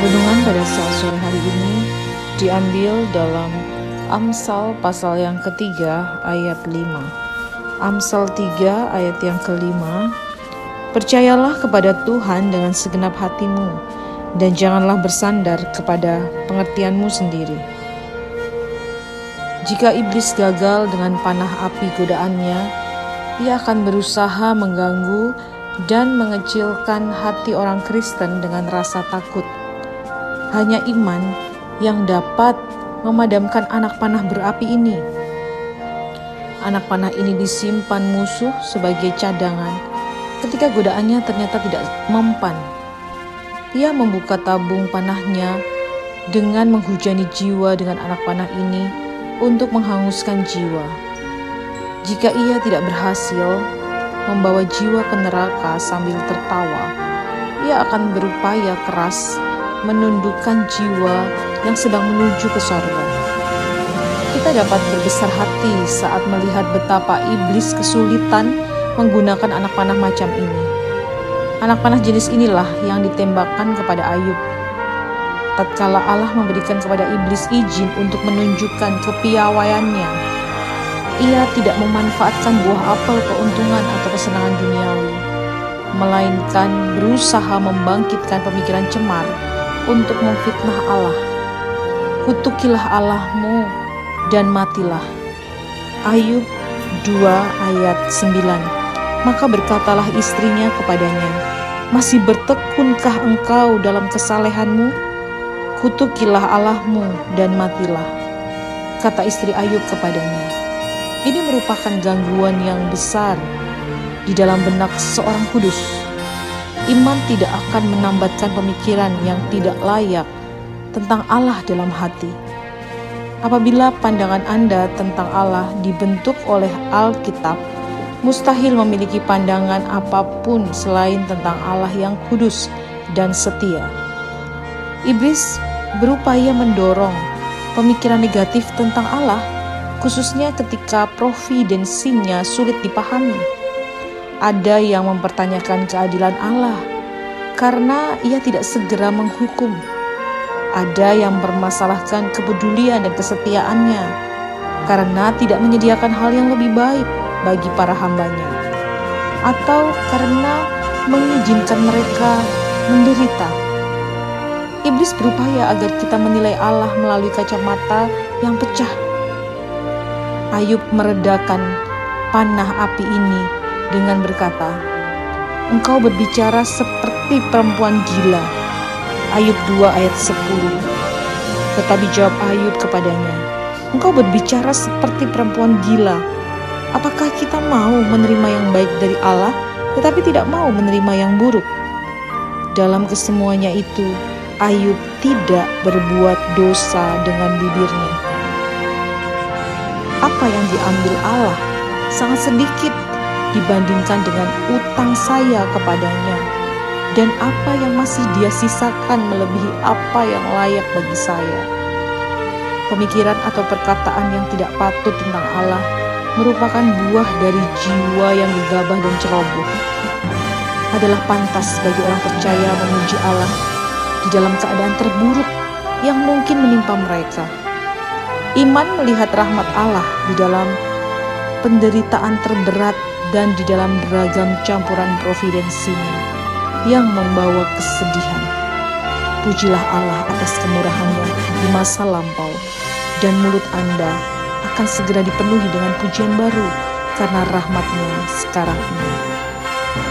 Renungan pada saat sore hari ini diambil dalam Amsal pasal yang ketiga ayat 5. Amsal 3 ayat yang kelima Percayalah kepada Tuhan dengan segenap hatimu dan janganlah bersandar kepada pengertianmu sendiri. Jika iblis gagal dengan panah api godaannya, ia akan berusaha mengganggu dan mengecilkan hati orang Kristen dengan rasa takut. Hanya iman yang dapat memadamkan anak panah berapi ini. Anak panah ini disimpan musuh sebagai cadangan ketika godaannya ternyata tidak mempan. Ia membuka tabung panahnya dengan menghujani jiwa dengan anak panah ini untuk menghanguskan jiwa. Jika ia tidak berhasil membawa jiwa ke neraka sambil tertawa, ia akan berupaya keras menundukkan jiwa yang sedang menuju ke sorga. Kita dapat berbesar hati saat melihat betapa iblis kesulitan menggunakan anak panah macam ini. Anak panah jenis inilah yang ditembakkan kepada Ayub. Tatkala Allah memberikan kepada iblis izin untuk menunjukkan kepiawaiannya, ia tidak memanfaatkan buah apel keuntungan atau kesenangan duniawi, melainkan berusaha membangkitkan pemikiran cemar untuk memfitnah Allah. Kutukilah Allahmu dan matilah. Ayub 2 ayat 9 Maka berkatalah istrinya kepadanya, Masih bertekunkah engkau dalam kesalehanmu? Kutukilah Allahmu dan matilah. Kata istri Ayub kepadanya, ini merupakan gangguan yang besar di dalam benak seorang kudus Iman tidak akan menambatkan pemikiran yang tidak layak tentang Allah dalam hati. Apabila pandangan Anda tentang Allah dibentuk oleh Alkitab, mustahil memiliki pandangan apa pun selain tentang Allah yang kudus dan setia. Iblis berupaya mendorong pemikiran negatif tentang Allah, khususnya ketika providensinya sulit dipahami ada yang mempertanyakan keadilan Allah karena ia tidak segera menghukum. Ada yang mempermasalahkan kepedulian dan kesetiaannya karena tidak menyediakan hal yang lebih baik bagi para hambanya. Atau karena mengizinkan mereka menderita. Iblis berupaya agar kita menilai Allah melalui kacamata yang pecah. Ayub meredakan panah api ini dengan berkata, Engkau berbicara seperti perempuan gila. Ayub 2 ayat 10 Tetapi jawab Ayub kepadanya, Engkau berbicara seperti perempuan gila. Apakah kita mau menerima yang baik dari Allah, tetapi tidak mau menerima yang buruk? Dalam kesemuanya itu, Ayub tidak berbuat dosa dengan bibirnya. Apa yang diambil Allah sangat sedikit dibandingkan dengan utang saya kepadanya, dan apa yang masih dia sisakan melebihi apa yang layak bagi saya. Pemikiran atau perkataan yang tidak patut tentang Allah merupakan buah dari jiwa yang gegabah dan ceroboh. Adalah pantas bagi orang percaya memuji Allah di dalam keadaan terburuk yang mungkin menimpa mereka. Iman melihat rahmat Allah di dalam penderitaan terberat dan di dalam beragam campuran providensinya yang membawa kesedihan. Pujilah Allah atas kemurahannya di masa lampau, dan mulut Anda akan segera dipenuhi dengan pujian baru karena rahmatnya sekarang ini.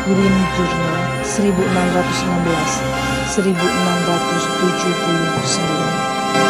William Jurnal 1616 1679